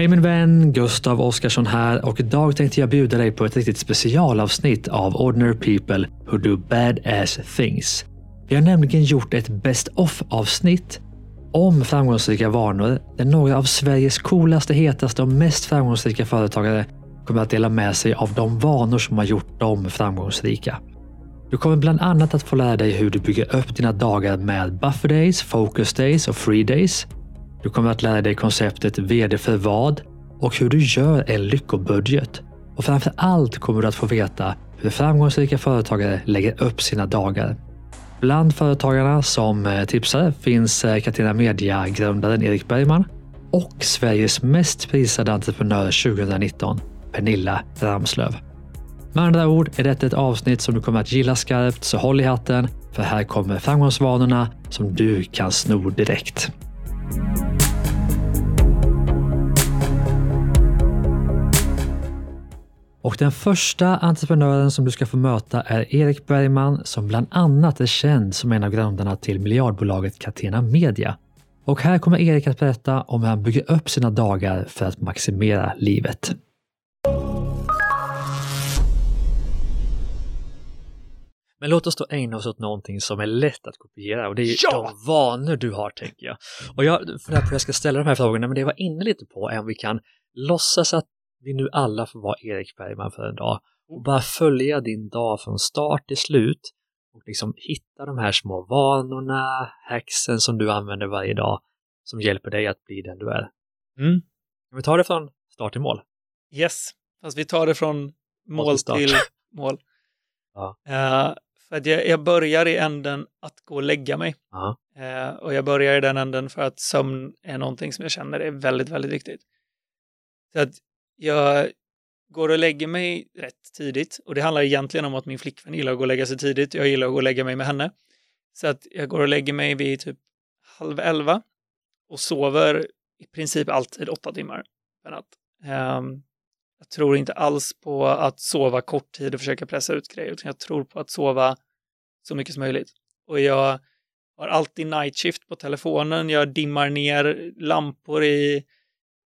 Hej min vän, Gustav Oskarsson här och idag tänkte jag bjuda dig på ett riktigt specialavsnitt av Ordinary People Who Do Badass Things. Vi har nämligen gjort ett Best of avsnitt om framgångsrika vanor där några av Sveriges coolaste, hetaste och mest framgångsrika företagare kommer att dela med sig av de vanor som har gjort dem framgångsrika. Du kommer bland annat att få lära dig hur du bygger upp dina dagar med buffer days, focus days och free days. Du kommer att lära dig konceptet VD för vad och hur du gör en lyckobudget. Och framför allt kommer du att få veta hur framgångsrika företagare lägger upp sina dagar. Bland företagarna som eh, tipsar finns Katina Catena Media-grundaren Erik Bergman och Sveriges mest prisade entreprenör 2019, Pernilla Ramslöv. Med andra ord är detta ett avsnitt som du kommer att gilla skarpt, så håll i hatten, för här kommer framgångsvanorna som du kan sno direkt. Och den första entreprenören som du ska få möta är Erik Bergman som bland annat är känd som en av grundarna till miljardbolaget Catena Media. Och här kommer Erik att berätta om hur han bygger upp sina dagar för att maximera livet. Men låt oss då ägna oss åt någonting som är lätt att kopiera och det är ja! de vanor du har, tänker jag. Och jag funderar på hur jag ska ställa de här frågorna, men det jag var inne lite på är om vi kan låtsas att vi nu alla får vara Erik Bergman för en dag och bara följa din dag från start till slut och liksom hitta de här små vanorna, hacksen som du använder varje dag som hjälper dig att bli den du är. Mm. Kan vi ta det från start till mål? Yes, fast vi tar det från mål till, till mål. Ja. Uh, för att jag, jag, börjar i änden att gå och lägga mig. Uh, och jag börjar i den änden för att sömn är någonting som jag känner är väldigt, väldigt viktigt. Så att jag går och lägger mig rätt tidigt och det handlar egentligen om att min flickvän gillar att gå och lägga sig tidigt. Jag gillar att gå och lägga mig med henne. Så att jag går och lägger mig vid typ halv elva och sover i princip alltid åtta timmar per natt. Um, jag tror inte alls på att sova kort tid och försöka pressa ut grejer, utan jag tror på att sova så mycket som möjligt. Och jag har alltid night shift på telefonen, jag dimmar ner lampor i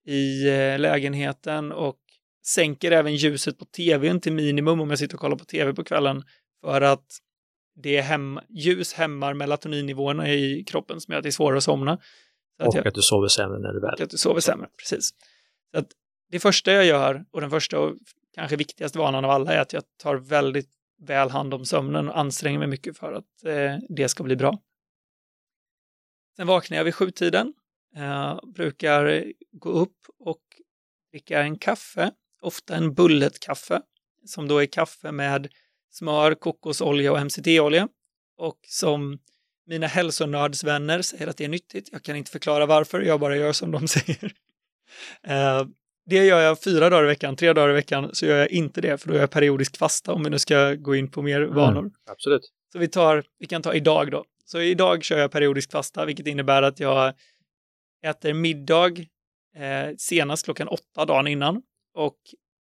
i eh, lägenheten och sänker även ljuset på tvn till minimum om jag sitter och kollar på tv på kvällen för att det hem, ljus hämmar melatoninnivåerna i kroppen som gör att det är svårare att somna. Så och att, jag, att, du sover sämre när du väl... Och att du sover sämre, precis. Så att det första jag gör och den första och kanske viktigaste vanan av alla är att jag tar väldigt väl hand om sömnen och anstränger mig mycket för att eh, det ska bli bra. Sen vaknar jag vid sjutiden eh, brukar gå upp och dricka en kaffe, ofta en bulletkaffe, som då är kaffe med smör, kokosolja och MCT-olja. Och som mina hälsonördsvänner säger att det är nyttigt. Jag kan inte förklara varför, jag bara gör som de säger. Eh, det gör jag fyra dagar i veckan, tre dagar i veckan så gör jag inte det, för då är jag periodisk fasta om vi nu ska gå in på mer mm, vanor. Mm, absolut. Så vi tar, vi kan ta idag då. Så idag kör jag periodisk fasta, vilket innebär att jag äter middag eh, senast klockan åtta dagen innan och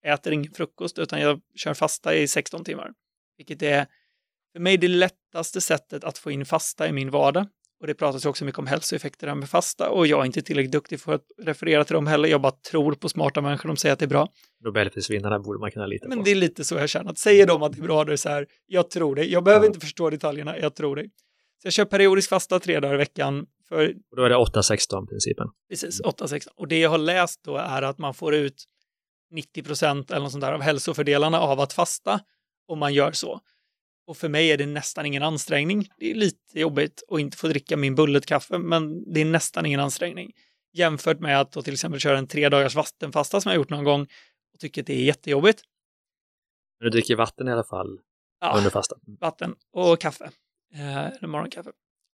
äter ingen frukost utan jag kör fasta i 16 timmar. Vilket är för mig det lättaste sättet att få in fasta i min vardag. Och det pratas också mycket om hälsoeffekter med fasta och jag är inte tillräckligt duktig för att referera till dem heller. Jag bara tror på smarta människor, de säger att det är bra. Nobelprisvinnarna borde man kunna lita på. Men det är lite så jag känner, att säger de att det är bra, då är det så här, jag tror det. Jag behöver ja. inte förstå detaljerna, jag tror det. Så jag kör periodisk fasta tre dagar i veckan för, och då är det 8-16 principen. Precis, 8-16. Och det jag har läst då är att man får ut 90 procent eller något sånt där av hälsofördelarna av att fasta om man gör så. Och för mig är det nästan ingen ansträngning. Det är lite jobbigt att inte få dricka min bulletkaffe, men det är nästan ingen ansträngning. Jämfört med att till exempel köra en tre dagars vattenfasta som jag gjort någon gång och tycker att det är jättejobbigt. Men du dricker vatten i alla fall ja, under fastan? vatten och kaffe. Eh, morgonkaffe.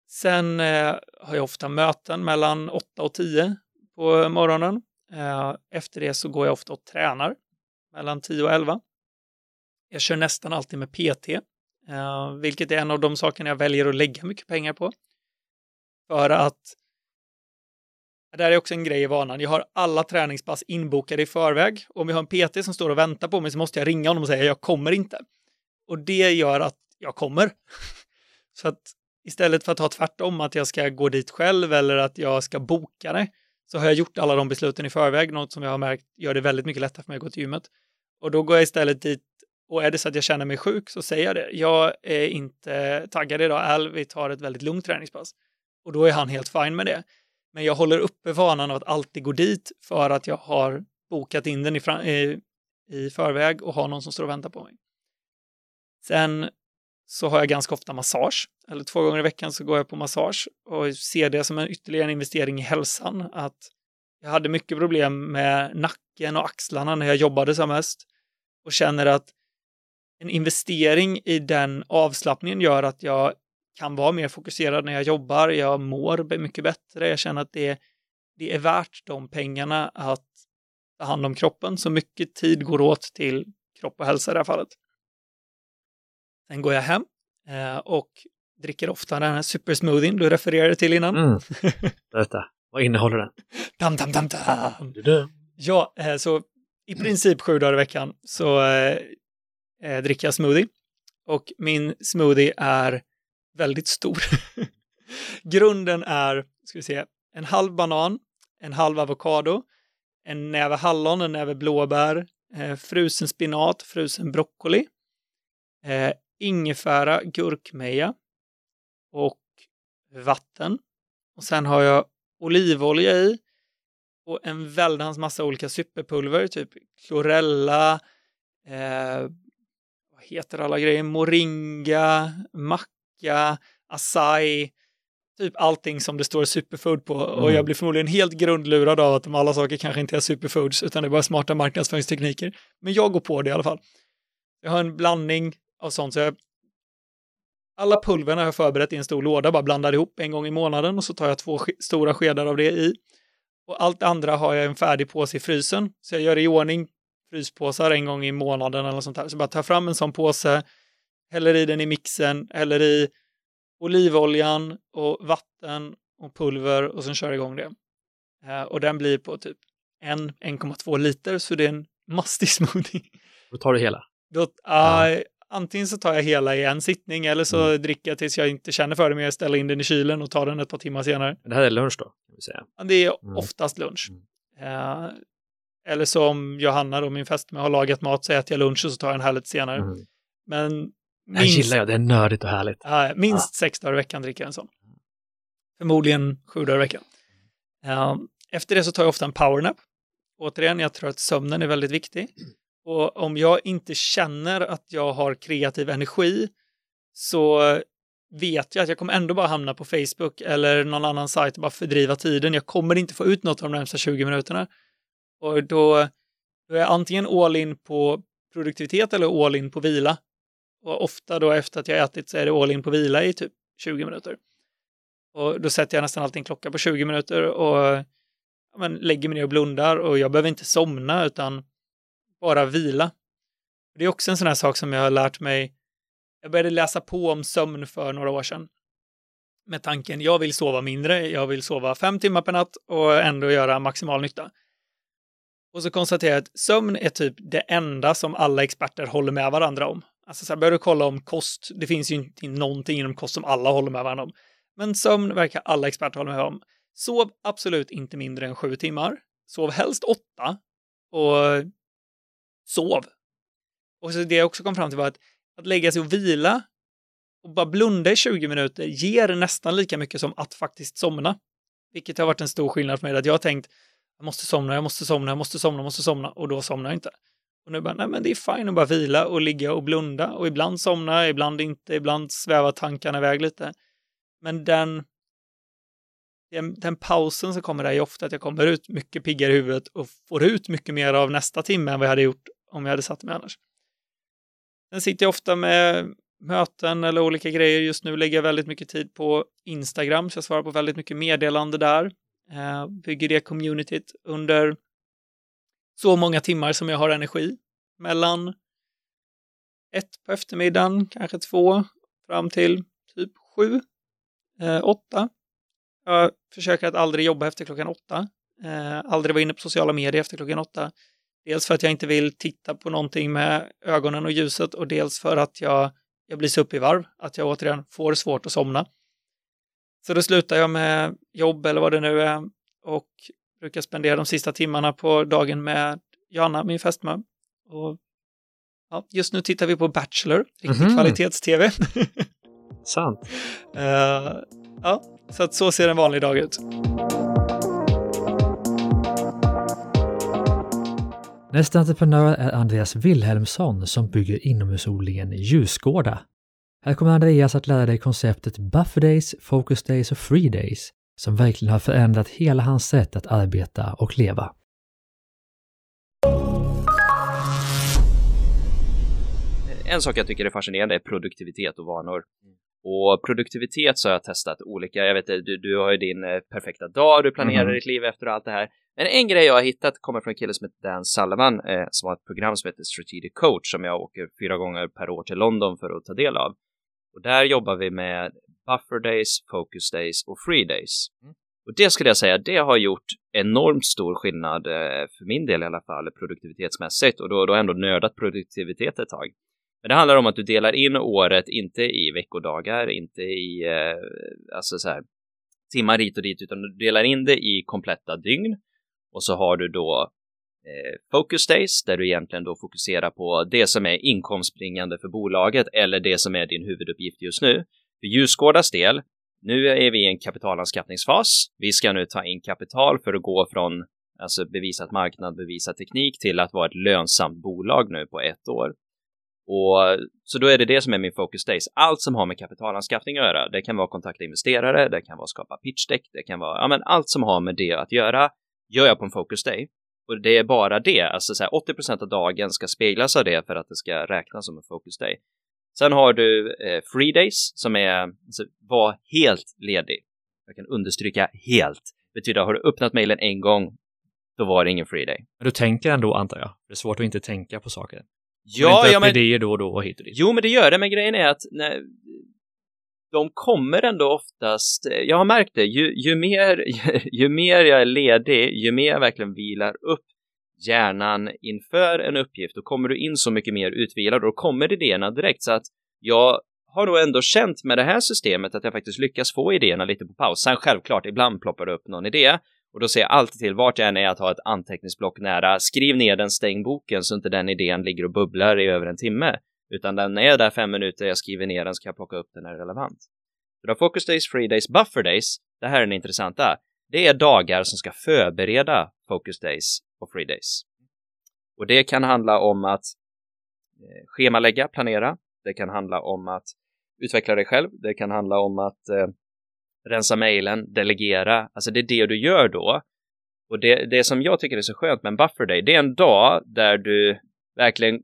Sen eh, har jag ofta möten mellan 8 och 10 på morgonen. Eh, efter det så går jag ofta och tränar mellan 10 och 11. Jag kör nästan alltid med PT, Eh, vilket är en av de sakerna jag väljer att lägga mycket pengar på. För att det här är också en grej i vanan. Jag har alla träningspass inbokade i förväg. Om jag har en PT som står och väntar på mig så måste jag ringa honom och säga jag kommer inte. Och det gör att jag kommer. så att Istället för att ha tvärtom, att jag ska gå dit själv eller att jag ska boka det, så har jag gjort alla de besluten i förväg, något som jag har märkt gör det väldigt mycket lättare för mig att gå till gymmet. Och då går jag istället dit och är det så att jag känner mig sjuk så säger jag det. Jag är inte taggad idag, Al, vi tar ett väldigt lugnt träningspass. Och då är han helt fin med det. Men jag håller uppe vanan av att alltid gå dit för att jag har bokat in den i, i, i förväg och har någon som står och väntar på mig. Sen så har jag ganska ofta massage, eller två gånger i veckan så går jag på massage och ser det som en ytterligare investering i hälsan. Att jag hade mycket problem med nacken och axlarna när jag jobbade som mest och känner att en investering i den avslappningen gör att jag kan vara mer fokuserad när jag jobbar, jag mår mycket bättre, jag känner att det, det är värt de pengarna att ta hand om kroppen, så mycket tid går åt till kropp och hälsa i det här fallet. Sen går jag hem eh, och dricker ofta den här supersmoothien du refererade till innan. Mm. Berätta, vad innehåller den? Dam, dam, dam, dam. Ja, eh, så i princip sju dagar i veckan så eh, eh, dricka smoothie. Och min smoothie är väldigt stor. Grunden är, ska vi se, en halv banan, en halv avokado, en näve hallon, en näve blåbär, eh, frusen spinat, frusen broccoli, eh, ingefära, gurkmeja och vatten. Och sen har jag olivolja i och en väldans massa olika superpulver, typ klorella, eh, vad heter alla grejer, moringa, macka, acai, typ allting som det står superfood på. Mm. Och jag blir förmodligen helt grundlurad av att de alla saker kanske inte är superfoods, utan det är bara smarta marknadsföringstekniker. Men jag går på det i alla fall. Jag har en blandning av sånt, så jag alla pulverna har jag förberett i en stor låda, bara blandar ihop en gång i månaden och så tar jag två sk stora skedar av det i. Och allt andra har jag en färdig påse i frysen, så jag gör i ordning fryspåsar en gång i månaden eller sånt här. Så bara tar fram en sån påse, häller i den i mixen, häller i olivoljan och vatten och pulver och sen kör igång det. Eh, och den blir på typ 1-1,2 liter, så det är en mastig smoothie. Då tar du hela? Då, ja. Antingen så tar jag hela i en sittning eller så mm. dricker jag tills jag inte känner för det, men jag ställer in den i kylen och tar den ett par timmar senare. Det här är lunch då? Kan vi säga. Det är mm. oftast lunch. Mm. Uh, eller som Johanna då, min fästmö, har lagat mat så äter jag lunch och så tar jag en här lite senare. Mm. Men minst, det här gillar jag, det är nördigt och härligt. Uh, minst ja. sex dagar i veckan dricker jag en sån. Förmodligen sju dagar i veckan. Uh, efter det så tar jag ofta en powernap. Återigen, jag tror att sömnen är väldigt viktig. Och om jag inte känner att jag har kreativ energi så vet jag att jag kommer ändå bara hamna på Facebook eller någon annan sajt och bara fördriva tiden. Jag kommer inte få ut något av de närmsta 20 minuterna. Och då, då är jag antingen all in på produktivitet eller all in på vila. Och ofta då efter att jag ätit så är det all in på vila i typ 20 minuter. Och då sätter jag nästan alltid en klocka på 20 minuter och ja, men, lägger mig ner och blundar och jag behöver inte somna utan bara vila. Det är också en sån här sak som jag har lärt mig. Jag började läsa på om sömn för några år sedan. Med tanken, jag vill sova mindre, jag vill sova fem timmar per natt och ändå göra maximal nytta. Och så konstaterar jag att sömn är typ det enda som alla experter håller med varandra om. Alltså så här, börjar du kolla om kost, det finns ju inte någonting inom kost som alla håller med varandra om. Men sömn verkar alla experter hålla med om. Sov absolut inte mindre än sju timmar. Sov helst åtta. Och sov. Och så det jag också kom fram till var att, att lägga sig och vila och bara blunda i 20 minuter ger nästan lika mycket som att faktiskt somna. Vilket har varit en stor skillnad för mig, att jag har tänkt jag måste somna, jag måste somna, jag måste somna, jag måste somna och då somnar jag inte. Och nu bara, nej men det är fine att bara vila och ligga och blunda och ibland somna, ibland inte, ibland svävar tankarna iväg lite. Men den, den, den pausen som kommer där är ofta att jag kommer ut mycket piggare i huvudet och får ut mycket mer av nästa timme än vad jag hade gjort om jag hade satt mig annars. Sen sitter jag ofta med möten eller olika grejer. Just nu lägger jag väldigt mycket tid på Instagram, så jag svarar på väldigt mycket meddelande där. Eh, bygger det communityt under så många timmar som jag har energi. Mellan ett på eftermiddagen, kanske två, fram till typ sju, eh, åtta. Jag försöker att aldrig jobba efter klockan åtta. Eh, aldrig vara inne på sociala medier efter klockan åtta. Dels för att jag inte vill titta på någonting med ögonen och ljuset och dels för att jag, jag blir så upp i varv, att jag återigen får svårt att somna. Så då slutar jag med jobb eller vad det nu är och brukar spendera de sista timmarna på dagen med Jana, min fästmö. Och ja, just nu tittar vi på Bachelor, riktig mm -hmm. kvalitets-tv. Sant. Uh, ja, så att så ser en vanlig dag ut. Nästa entreprenör är Andreas Wilhelmsson som bygger inomhusodlingen Ljusgårda. Här kommer Andreas att lära dig konceptet Buffer Days, Focus Days och Free Days som verkligen har förändrat hela hans sätt att arbeta och leva. En sak jag tycker är fascinerande är produktivitet och vanor. Och produktivitet så har jag testat olika, jag vet du, du har ju din eh, perfekta dag, du planerar mm. ditt liv efter allt det här. Men en grej jag har hittat kommer från en kille som heter Dan Sullivan eh, som har ett program som heter Strategic Coach som jag åker fyra gånger per år till London för att ta del av. Och där jobbar vi med buffer days, focus days och free days. Mm. Och det skulle jag säga, det har gjort enormt stor skillnad eh, för min del i alla fall produktivitetsmässigt och då, då ändå nördat produktivitet ett tag. Men det handlar om att du delar in året inte i veckodagar, inte i eh, alltså så här, timmar hit och dit, utan du delar in det i kompletta dygn. Och så har du då Eh, focus days där du egentligen då fokuserar på det som är inkomstbringande för bolaget eller det som är din huvuduppgift just nu. För Ljusgårdas del, nu är vi i en kapitalanskaffningsfas. Vi ska nu ta in kapital för att gå från alltså bevisat marknad, bevisat teknik till att vara ett lönsamt bolag nu på ett år. Och så då är det det som är min focus days. Allt som har med kapitalanskaffning att göra. Det kan vara kontakta investerare, det kan vara skapa pitch deck, det kan vara ja, men allt som har med det att göra gör jag på en focus day. Och det är bara det, alltså så här, 80% av dagen ska speglas av det för att det ska räknas som en focus day. Sen har du eh, free days som är alltså, var helt ledig. Jag kan understryka helt. Betyder har du öppnat mejlen en gång, då var det ingen free day. Men du tänker ändå antar jag? Det är svårt att inte tänka på saker. Ja, ja men... idéer då och då och hit och dit. Jo, men det gör det, men grejen är att när, de kommer ändå oftast, eh, jag har märkt det, ju, ju, mer, ju mer jag är ledig, ju mer jag verkligen vilar upp hjärnan inför en uppgift, då kommer du in så mycket mer utvilad och då kommer idéerna direkt så att jag har då ändå känt med det här systemet att jag faktiskt lyckas få idéerna lite på paus. Sen självklart, ibland ploppar det upp någon idé och då ser jag alltid till vart jag än är att ha ett anteckningsblock nära. Skriv ner den, stäng boken så inte den idén ligger och bubblar i över en timme. Utan den är där fem minuter, jag skriver ner den, så kan jag plocka upp den när det är relevant. Så du har focus days, free days, buffer days. Det här är den intressanta. Det är dagar som ska förbereda focus days och free days. Och det kan handla om att eh, schemalägga, planera. Det kan handla om att utveckla dig själv. Det kan handla om att eh, rensa mejlen, delegera. Alltså det är det du gör då. Och det, det som jag tycker är så skönt med en buffer day, det är en dag där du verkligen,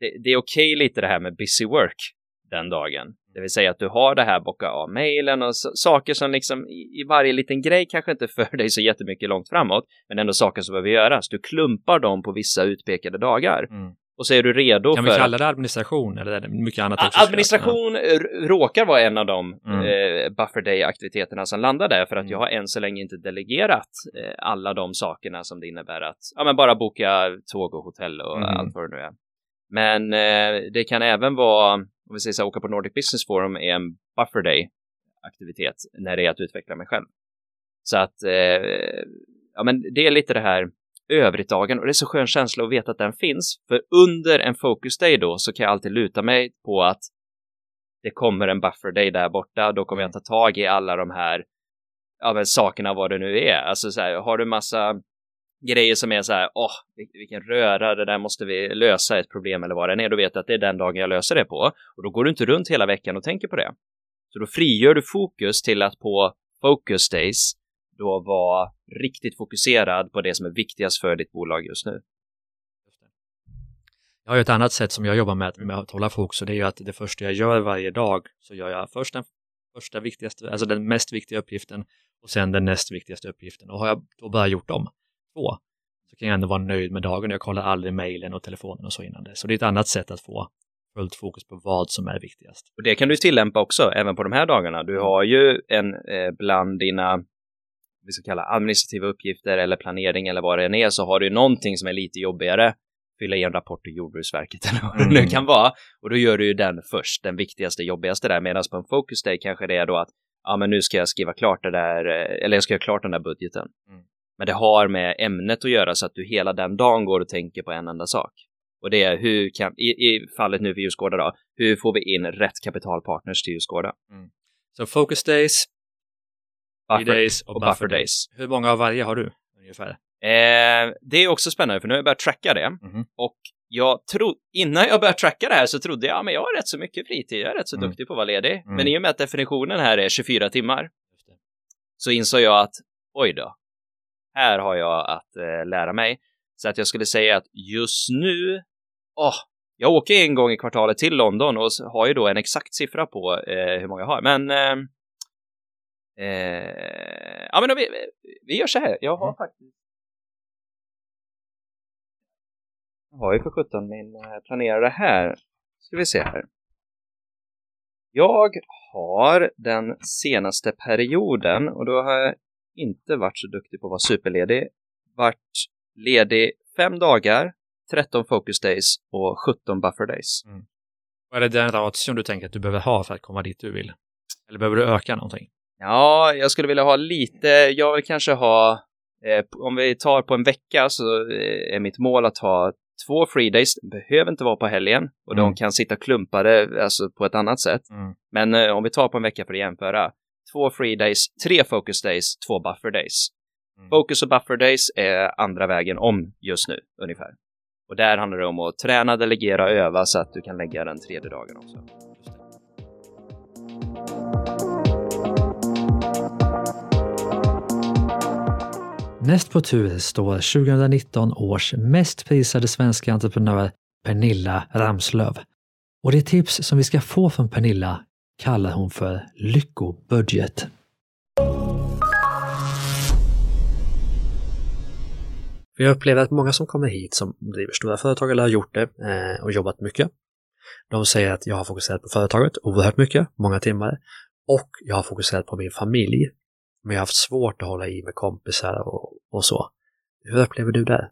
det, det är okej okay lite det här med busy work den dagen. Det vill säga att du har det här bocka av mejlen och så, saker som liksom i, i, varje liten grej kanske inte för dig så jättemycket långt framåt, men ändå saker som behöver göras. Du klumpar dem på vissa utpekade dagar. Mm. Och så är du redo kan för... Kan vi kalla det administration eller är det mycket annat också? Administration ja. råkar vara en av de mm. eh, buffer day-aktiviteterna som landar där för att mm. jag har än så länge inte delegerat eh, alla de sakerna som det innebär att ja, men bara boka tåg och hotell och mm. allt vad det nu är. Men eh, det kan även vara, om vi säger så här, åka på Nordic Business Forum är en buffer day aktivitet när det är att utveckla mig själv. Så att, eh, ja men det är lite det här övrigt-dagen och det är så skön känsla att veta att den finns. För under en focus day då så kan jag alltid luta mig på att det kommer en buffer day där borta. Då kommer jag ta tag i alla de här ja, men sakerna vad det nu är. Alltså så här, har du massa grejer som är så här, åh, vilken röra, det där måste vi lösa ett problem eller vad det är, då vet du att det är den dagen jag löser det på. Och då går du inte runt hela veckan och tänker på det. Så då frigör du fokus till att på focus days då vara riktigt fokuserad på det som är viktigast för ditt bolag just nu. Jag har ju ett annat sätt som jag jobbar med, med att hålla fokus och det är ju att det första jag gör varje dag så gör jag först den första viktigaste, alltså den mest viktiga uppgiften och sen den näst viktigaste uppgiften. Och har jag då bara gjort dem två så kan jag ändå vara nöjd med dagen. Jag kollar aldrig mejlen och telefonen och så innan det. Så det är ett annat sätt att få fullt fokus på vad som är viktigast. Och det kan du tillämpa också, även på de här dagarna. Du har ju en eh, bland dina vi ska kalla administrativa uppgifter eller planering eller vad det än är så har du någonting som är lite jobbigare fylla i en rapport till Jordbruksverket eller vad det nu mm. kan vara och då gör du ju den först, den viktigaste, jobbigaste där medan på en focus day kanske det är då att ja men nu ska jag skriva klart det där eller jag ska göra klart den där budgeten. Mm. Men det har med ämnet att göra så att du hela den dagen går och tänker på en enda sak. Och det är hur kan, i, i fallet nu för Djurgårda då, hur får vi in rätt kapitalpartners till Djurgårda? Mm. Så focus days, buffer days och, och buffer, days. days. Hur många av varje har du ungefär? Eh, det är också spännande för nu har jag börjat tracka det mm. och jag tro, innan jag började tracka det här så trodde jag, ja men jag har rätt så mycket fritid, jag är rätt så mm. duktig på att vara ledig. Mm. Men i och med att definitionen här är 24 timmar så insåg jag att, oj då, här har jag att eh, lära mig. Så att jag skulle säga att just nu, åh, jag åker en gång i kvartalet till London och har ju då en exakt siffra på eh, hur många jag har. Men eh, eh, ja, men vi, vi gör så här. Jag har mm. faktiskt Jag har ju för sjutton min eh, planerare här. Ska vi se här. Jag har den senaste perioden och då har jag inte varit så duktig på att vara superledig. Varit ledig fem dagar, 13 focus days och 17 buffer days. Mm. Är det den ration du tänker att du behöver ha för att komma dit du vill? Eller behöver du öka någonting? Ja, jag skulle vilja ha lite, jag vill kanske ha, eh, om vi tar på en vecka så eh, är mitt mål att ha två free days, behöver inte vara på helgen och mm. de kan sitta klumpade alltså på ett annat sätt. Mm. Men eh, om vi tar på en vecka för att jämföra, två free days, tre focus days, två buffer days. Mm. Focus och buffer days är andra vägen om just nu ungefär. Och där handlar det om att träna, delegera och öva så att du kan lägga den tredje dagen också. Näst på tur står 2019 års mest prisade svenska entreprenör Pernilla Ramslöv. Och det tips som vi ska få från Pernilla kallar hon för lyckobudget. Vi upplever att många som kommer hit som driver stora företag eller har gjort det eh, och jobbat mycket, de säger att jag har fokuserat på företaget oerhört mycket, många timmar, och jag har fokuserat på min familj. Men jag har haft svårt att hålla i med kompisar och, och så. Hur upplever du det?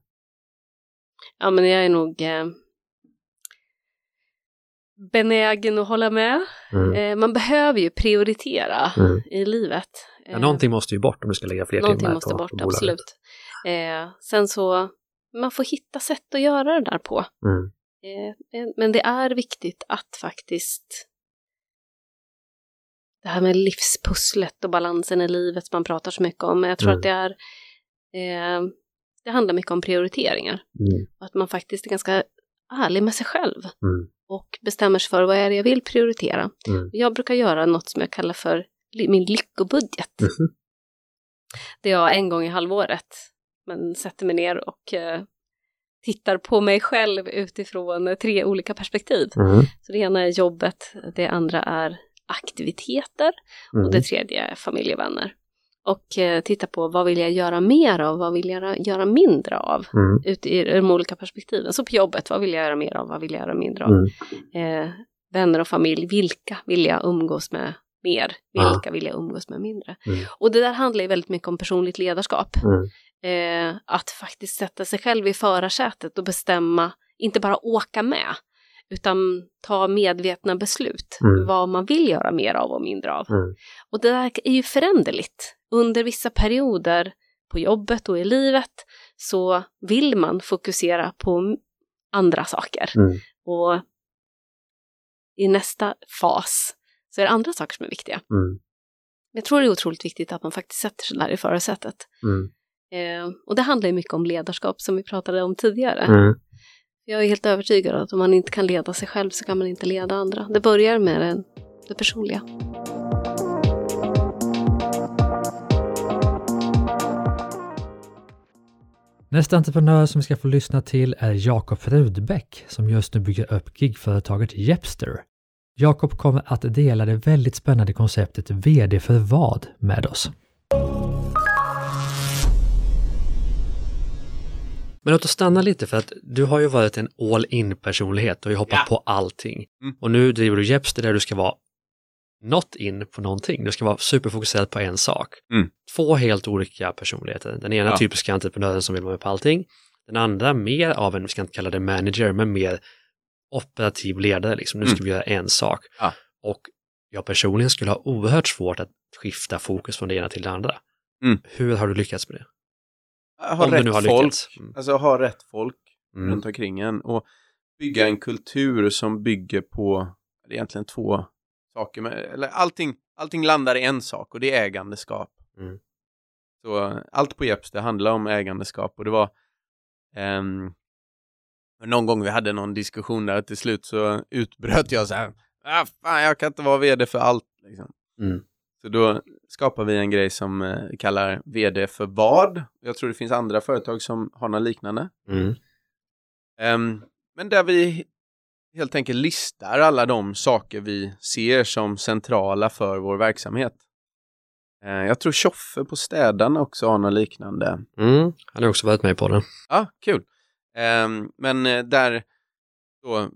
Ja, men jag är nog eh, benägen att hålla med. Mm. Eh, man behöver ju prioritera mm. i livet. Ja, eh, någonting måste ju bort om du ska lägga fler någonting timmar måste på, bort, på absolut. Eh, sen så, man får hitta sätt att göra det där på. Mm. Eh, men det är viktigt att faktiskt det här med livspusslet och balansen i livet som man pratar så mycket om. Jag tror mm. att det är det handlar mycket om prioriteringar. Mm. Att man faktiskt är ganska ärlig med sig själv. Mm. Och bestämmer sig för vad är det jag vill prioritera. Mm. Jag brukar göra något som jag kallar för min lyckobudget. -hmm. Det jag en gång i halvåret men sätter mig ner och eh, tittar på mig själv utifrån tre olika perspektiv. Mm. Så det ena är jobbet, det andra är aktiviteter mm. och det tredje är familjevänner. Och eh, titta på vad vill jag göra mer av, vad vill jag göra mindre av mm. ut i de olika perspektiven. Så på jobbet, vad vill jag göra mer av, vad vill jag göra mindre av? Mm. Eh, vänner och familj, vilka vill jag umgås med mer, vilka vill jag umgås med mindre? Mm. Och det där handlar ju väldigt mycket om personligt ledarskap. Mm. Eh, att faktiskt sätta sig själv i förarsätet och bestämma, inte bara åka med, utan ta medvetna beslut mm. vad man vill göra mer av och mindre av. Mm. Och det där är ju föränderligt. Under vissa perioder på jobbet och i livet så vill man fokusera på andra saker. Mm. Och i nästa fas så är det andra saker som är viktiga. Mm. Jag tror det är otroligt viktigt att man faktiskt sätter sig där i förarsätet. Mm. Eh, och det handlar ju mycket om ledarskap som vi pratade om tidigare. Mm. Jag är helt övertygad om att om man inte kan leda sig själv så kan man inte leda andra. Det börjar med det, det personliga. Nästa entreprenör som vi ska få lyssna till är Jakob Rudbeck som just nu bygger upp gigföretaget Jepster. Jakob kommer att dela det väldigt spännande konceptet VD för vad med oss. Men låt oss stanna lite för att du har ju varit en all in personlighet, du har ju hoppat ja. på allting. Mm. Och nu driver du Jepster där du ska vara not in på någonting, du ska vara superfokuserad på en sak. Mm. Två helt olika personligheter. Den ena ja. typiska entreprenören som vill vara med på allting. Den andra mer av en, vi ska inte kalla det manager, men mer operativ ledare, liksom. nu ska mm. vi göra en sak. Ja. Och jag personligen skulle ha oerhört svårt att skifta fokus från det ena till det andra. Mm. Hur har du lyckats med det? ha Om rätt nu har folk, lyckats. Mm. alltså ha rätt folk mm. runt omkring en och bygga en kultur som bygger på, det är egentligen två saker, med, eller allting, allting landar i en sak och det är ägandeskap. Mm. Så allt på Jeps, det handlar om ägandeskap och det var um, någon gång vi hade någon diskussion där till slut så utbröt jag så här, ah, fan jag kan inte vara vd för allt. Liksom. Mm. Så då skapar vi en grej som eh, kallar vd för vad. Jag tror det finns andra företag som har något liknande. Mm. Um, men där vi helt enkelt listar alla de saker vi ser som centrala för vår verksamhet. Uh, jag tror Tjoffe på Städarna också har något liknande. Mm, han har också varit med på det. Ja, kul. Um, men uh, där då,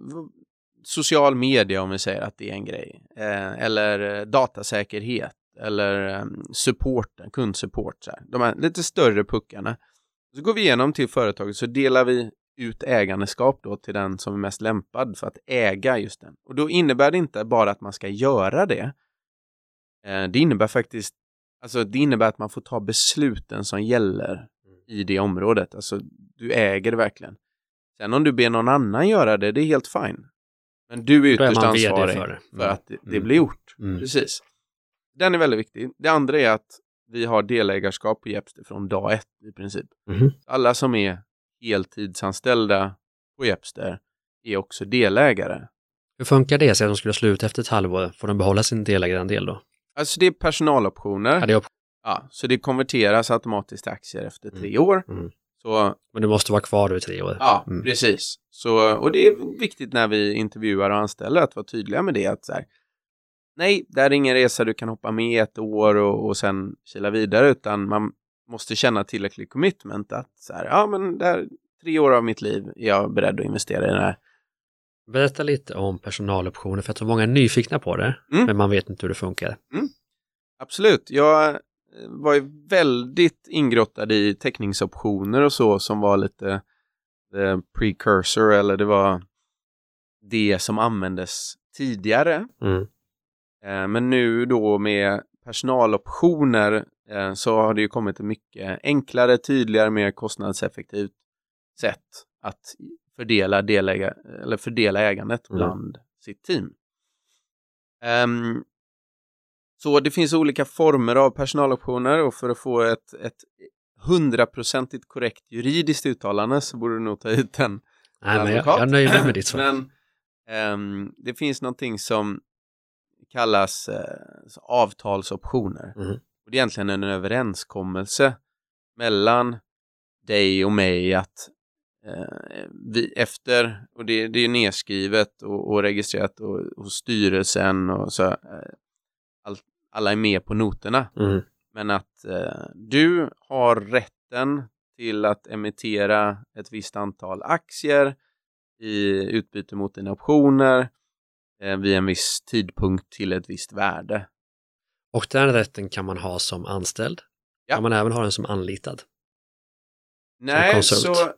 social media om vi säger att det är en grej. Uh, eller datasäkerhet eller um, supporten, kundsupport. Så här. De här lite större puckarna. Så går vi igenom till företaget så delar vi ut ägandeskap då till den som är mest lämpad för att äga just den. Och då innebär det inte bara att man ska göra det. Eh, det innebär faktiskt, alltså det innebär att man får ta besluten som gäller i det området. Alltså du äger det verkligen. Sen om du ber någon annan göra det, det är helt fine. Men du är ytterst är ansvarig för, för att det, det mm. blir gjort. Mm. Precis. Den är väldigt viktig. Det andra är att vi har delägarskap på Jepster från dag ett i princip. Mm. Alla som är heltidsanställda på Jepster är också delägare. Hur funkar det? Så att de skulle sluta efter ett halvår, får de behålla sin delägarandel då? Alltså det är personaloptioner. Ja, det är ja, så det konverteras automatiskt till aktier efter mm. tre år. Mm. Så... Men du måste vara kvar då i tre år? Ja, mm. precis. Så, och det är viktigt när vi intervjuar och anställer att vara tydliga med det. Att så här, nej, det är ingen resa du kan hoppa med ett år och, och sen kila vidare, utan man måste känna tillräcklig commitment att så här, ja men det här, tre år av mitt liv är jag beredd att investera i det här. Berätta lite om personaloptioner, för jag tror många är nyfikna på det, mm. men man vet inte hur det funkar. Mm. Absolut, jag eh, var ju väldigt ingrottad i teckningsoptioner och så som var lite eh, precursor eller det var det som användes tidigare. Mm. Eh, men nu då med personaloptioner så har det ju kommit ett mycket enklare, tydligare, mer kostnadseffektivt sätt att fördela, deläga, eller fördela ägandet mm. bland sitt team. Um, så det finns olika former av personaloptioner och för att få ett, ett hundraprocentigt korrekt juridiskt uttalande så borde du nog ta ut en Nej, men jag, jag nöjer mig med ditt svar. men um, det finns någonting som kallas uh, avtalsoptioner. Mm. Och det är egentligen en överenskommelse mellan dig och mig att eh, vi efter, och det, det är nedskrivet och, och registrerat och, hos styrelsen och så, eh, all, alla är med på noterna. Mm. Men att eh, du har rätten till att emittera ett visst antal aktier i utbyte mot dina optioner eh, vid en viss tidpunkt till ett visst värde. Och den rätten kan man ha som anställd. Ja. Kan man även ha den som anlitad? Nej, så eh,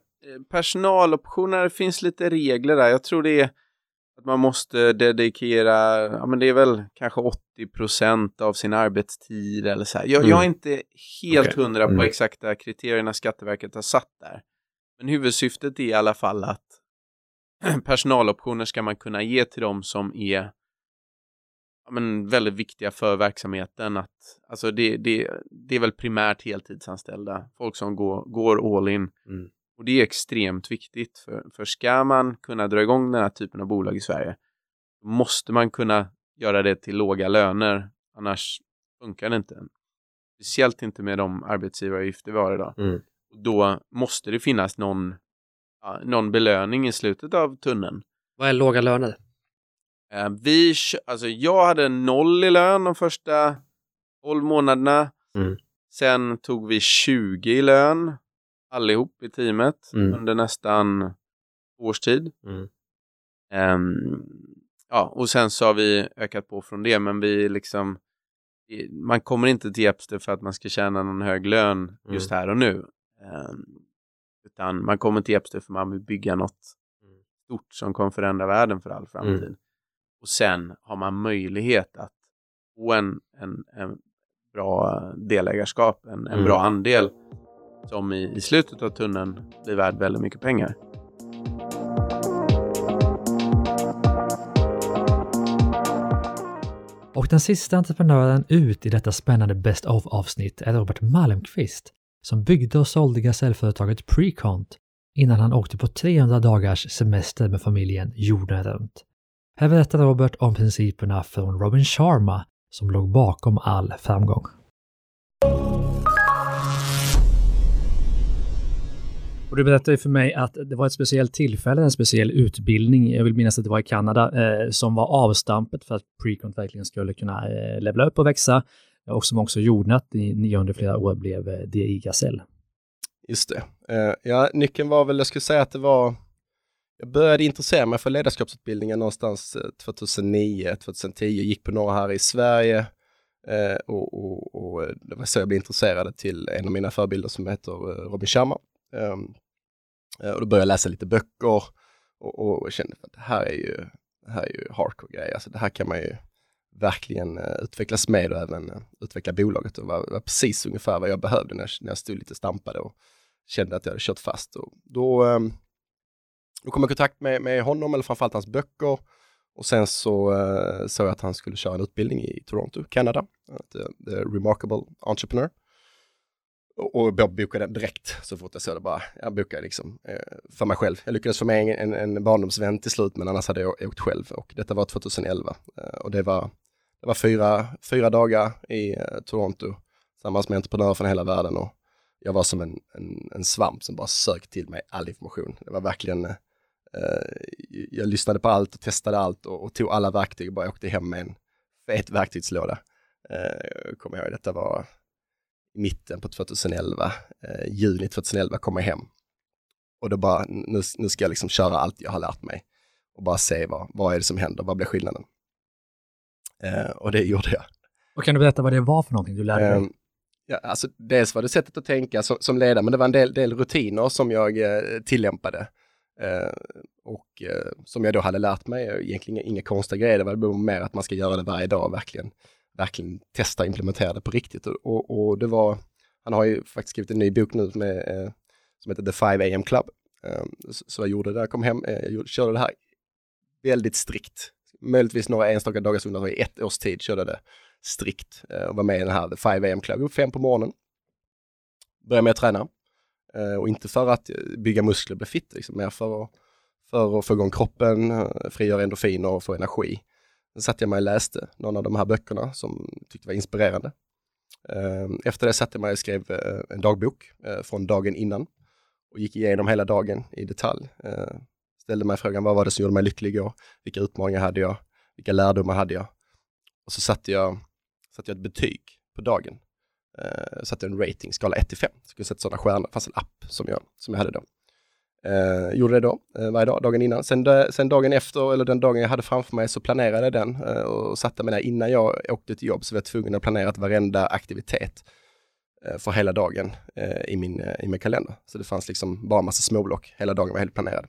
personaloptioner finns lite regler där. Jag tror det är att man måste dedikera, ja men det är väl kanske 80% av sin arbetstid eller så här. Jag, mm. jag är inte helt okay. hundra på mm. exakta kriterierna Skatteverket har satt där. Men huvudsyftet är i alla fall att personaloptioner ska man kunna ge till dem som är men, väldigt viktiga för verksamheten. Att, alltså det, det, det är väl primärt heltidsanställda, folk som går, går all in. Mm. Och det är extremt viktigt, för, för ska man kunna dra igång den här typen av bolag i Sverige, måste man kunna göra det till låga löner, annars funkar det inte. Speciellt inte med de arbetsgivaravgifter vi har idag. Mm. Då måste det finnas någon, någon belöning i slutet av tunneln. Vad är låga löner? Eh, vi, alltså jag hade noll i lön de första 12 månaderna. Mm. Sen tog vi 20 i lön allihop i teamet mm. under nästan års tid. Mm. Um, ja, och sen så har vi ökat på från det, men vi liksom man kommer inte till Epster för att man ska tjäna någon hög lön just mm. här och nu. Um, utan man kommer till Epster för att man vill bygga något mm. stort som kommer förändra världen för all framtid. Och sen har man möjlighet att få en, en, en bra delägarskap, en, en mm. bra andel som i, i slutet av tunneln blir värd väldigt mycket pengar. Och den sista entreprenören ut i detta spännande Best of avsnitt är Robert Malmqvist som byggde och sålde gasellföretaget Precont innan han åkte på 300 dagars semester med familjen jorden runt. Här berättar Robert om principerna från Robin Sharma som låg bakom all framgång. Och du berättade för mig att det var ett speciellt tillfälle, en speciell utbildning, jag vill minnas att det var i Kanada, eh, som var avstampet för att Precont verkligen skulle kunna eh, levla upp och växa eh, och som också gjorde att ni under flera år blev eh, DI Gasell. Just det. Eh, ja, nyckeln var väl, jag skulle säga att det var, jag började intressera mig för ledarskapsutbildningen någonstans eh, 2009-2010, gick på några här i Sverige eh, och, och, och, eh, det var så jag blev intresserad till en av mina förebilder som heter Robin Sharma. Ehm, och då började jag läsa lite böcker och, och kände att det här är ju, det här är ju hardcore grejer, alltså det här kan man ju verkligen utvecklas med och även utveckla bolaget Det var, var precis ungefär vad jag behövde när jag, när jag stod lite stampade och kände att jag hade kört fast. Och då, ehm, då kom jag i kontakt med, med honom, eller framförallt hans böcker. Och sen så uh, såg jag att han skulle köra en utbildning i Toronto, Kanada, the, eh, the Remarkable Entrepreneur. Och, och jag bokade direkt så fort jag såg det bara. Jag bokade liksom eh, för mig själv. Jag lyckades få med en, en barndomsvän till slut, men annars hade jag åkt själv. Och detta var 2011. Eh, och det var, det var fyra, fyra dagar i eh, Toronto tillsammans med entreprenörer från hela världen. Och jag var som en, en, en svamp som bara sög till mig all information. Det var verkligen, eh, jag lyssnade på allt och testade allt och, och, tog alla verktyg och bara åkte hem med en fet verktygslåda. Eh, kommer jag ihåg, detta var i mitten på 2011, eh, juni 2011 kom jag hem. Och då bara, nu, nu ska jag liksom köra allt jag har lärt mig och bara se vad, vad är det som händer, vad blir skillnaden? Eh, och det gjorde jag. Och kan du berätta vad det var för någonting du lärde dig? Eh, Ja, alltså dels var det sättet att tänka som, som ledare, men det var en del, del rutiner som jag eh, tillämpade. Eh, och eh, som jag då hade lärt mig, eh, egentligen inga konstiga grejer, det var mer att man ska göra det varje dag, verkligen, verkligen testa och implementera det på riktigt. Och, och, och det var, han har ju faktiskt skrivit en ny bok nu med, eh, som heter The 5 AM Club. Eh, så, så jag gjorde det, jag kom hem, eh, jag körde det här väldigt strikt. Möjligtvis några enstaka dagars undantag, i ett års tid körde det strikt eh, och var med i den här The 5 AM Club. Upp fem på morgonen. Började med att träna. Eh, och inte för att bygga muskler och bli fit, liksom, mer för att, för att få igång kroppen, eh, frigöra endorfiner och få energi. Sen satte jag mig och läste någon av de här böckerna som tyckte var inspirerande. Ehm, efter det satte jag mig och skrev eh, en dagbok från dagen innan och gick igenom hela dagen i detalj. Ställde mig frågan, vad var det som gjorde mig lycklig igår? Vilka utmaningar hade jag? Vilka lärdomar hade jag? Och så satte jag satte jag ett betyg på dagen. Eh, uh, satte en rating, skala 1 till 5. Skulle sätta sådana stjärnor, fanns en app som jag, som jag hade då. Uh, gjorde det då, uh, varje dag, dagen innan. Sen, de, sen dagen efter, eller den dagen jag hade framför mig, så planerade jag den uh, och satte mig där innan jag åkte till jobb, så var jag tvungen att planera varenda aktivitet för hela dagen i, min, i min kalender. Så det fanns liksom bara massa småblock, hela dagen var helt planerad.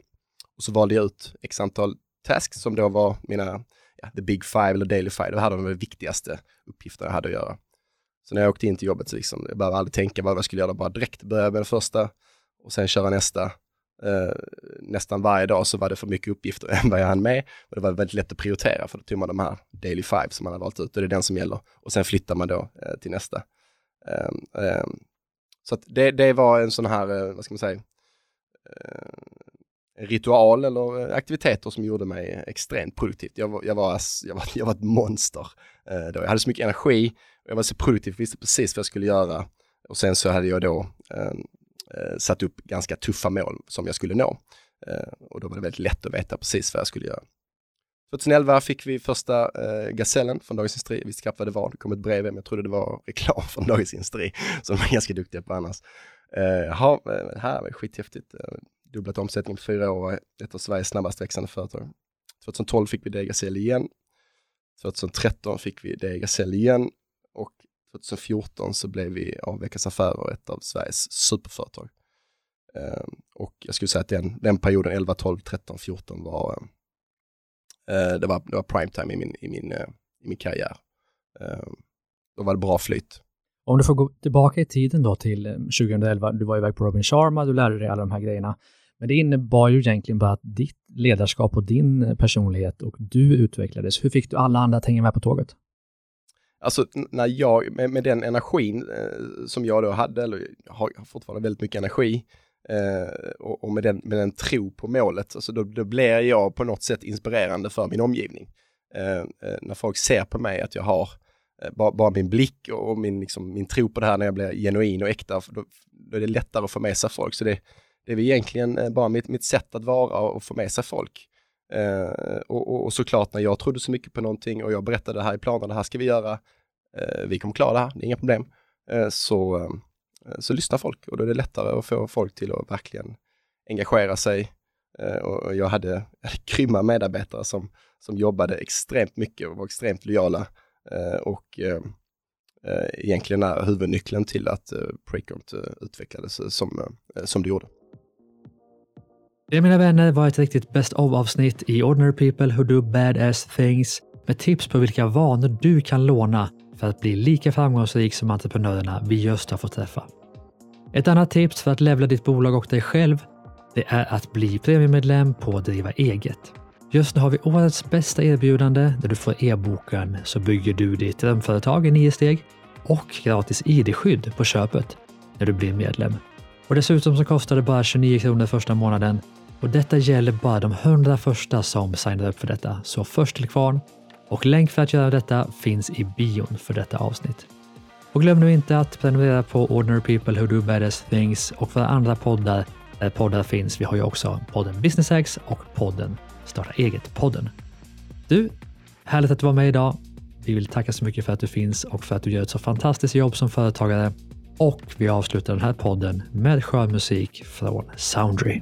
Och så valde jag ut x antal tasks som då var mina ja, the big five eller daily five. Det här var de viktigaste uppgifterna jag hade att göra. Så när jag åkte in till jobbet så liksom, jag behövde aldrig tänka vad jag skulle göra, bara direkt börja med det första och sen köra nästa. Uh, nästan varje dag så var det för mycket uppgifter än vad jag hann med. Och det var väldigt lätt att prioritera för då tog man de här daily five som man har valt ut och det är den som gäller. Och sen flyttar man då uh, till nästa. Um, um, så det, det var en sån här, uh, vad ska man säga, ritual eller eh, aktiviteter som gjorde mig extremt produktiv. Jag var, jag var, jag var, jag var ett monster. Eh, då. Jag hade så mycket energi, och jag var så produktiv, visste precis vad jag skulle göra. Och sen så hade jag då ehm, eh, satt upp ganska tuffa mål som jag skulle nå. Eh, och då var det väldigt lätt att veta precis vad jag skulle göra. 2011 fick vi första eh, Gasellen från Dagens Industri. Vi visste knappt vad det var. Det kom ett brev men jag trodde det var reklam från Dagens Industri som de är ganska duktiga på annars. Eh, ha, det eh, här var skithäftigt dubblat omsättningen på fyra år, och ett av Sveriges snabbast växande företag. 2012 fick vi Degasell igen. 2013 fick vi Degasell igen och 2014 så blev vi av Veckans Affärer ett av Sveriges superföretag. Ehm, och jag skulle säga att den, den perioden 11, 12, 13, 14 var, eh, eh, det var, det var prime time i min, i min, eh, i min karriär. Ehm, då var det bra flyt. Om du får gå tillbaka i tiden då till 2011, du var iväg på Robin Sharma, du lärde dig alla de här grejerna. Men det innebar ju egentligen bara att ditt ledarskap och din personlighet och du utvecklades. Hur fick du alla andra att hänga med på tåget? Alltså när jag, med, med den energin eh, som jag då hade, eller har, har fortfarande väldigt mycket energi, eh, och, och, med, den, med den tro på målet, alltså då, då blir jag på något sätt inspirerande för min omgivning. Eh, eh när folk ser på mig att jag har eh, bara, bara, min blick och min, liksom, min tro på det här när jag blir genuin och äkta, då, då är det lättare att få med sig folk. Så det, det är egentligen eh, bara mitt, mitt sätt att vara och få med sig folk. Eh, och, och, och, såklart när jag trodde så mycket på någonting och jag berättade det här i planen, det här ska vi göra, eh, vi kommer klara det här, det är inga problem. eh, så, eh, så lyssnar folk och då är det lättare att få folk till att verkligen engagera sig. Eh, och jag hade, jag hade grymma medarbetare som, som jobbade extremt mycket och var extremt lojala. och egentligen är huvudnyckeln till att uh, Precont utvecklades som, som det gjorde. Det mina vänner var ett riktigt best of-avsnitt i Ordinary People Who Do Badass Things med tips på vilka vanor du kan låna för att bli lika framgångsrik som entreprenörerna vi just har fått träffa. Ett annat tips för att levla ditt bolag och dig själv, det är att bli premiummedlem på Driva eget. Just nu har vi årets bästa erbjudande där du får e-boken Så bygger du ditt drömföretag i nio steg och gratis ID-skydd på köpet när du blir medlem. Och dessutom så kostar det bara 29 kronor första månaden och detta gäller bara de 100 första som signar upp för detta. Så först till kvarn och länk för att göra detta finns i bion för detta avsnitt. Och glöm nu inte att prenumerera på Ordinary People Who Do Badass Things och våra andra poddar där poddar finns. Vi har ju också podden Business Hacks och podden Starta eget-podden. Du, härligt att du var med idag. Vi vill tacka så mycket för att du finns och för att du gör ett så fantastiskt jobb som företagare och vi avslutar den här podden med skön musik från Soundry.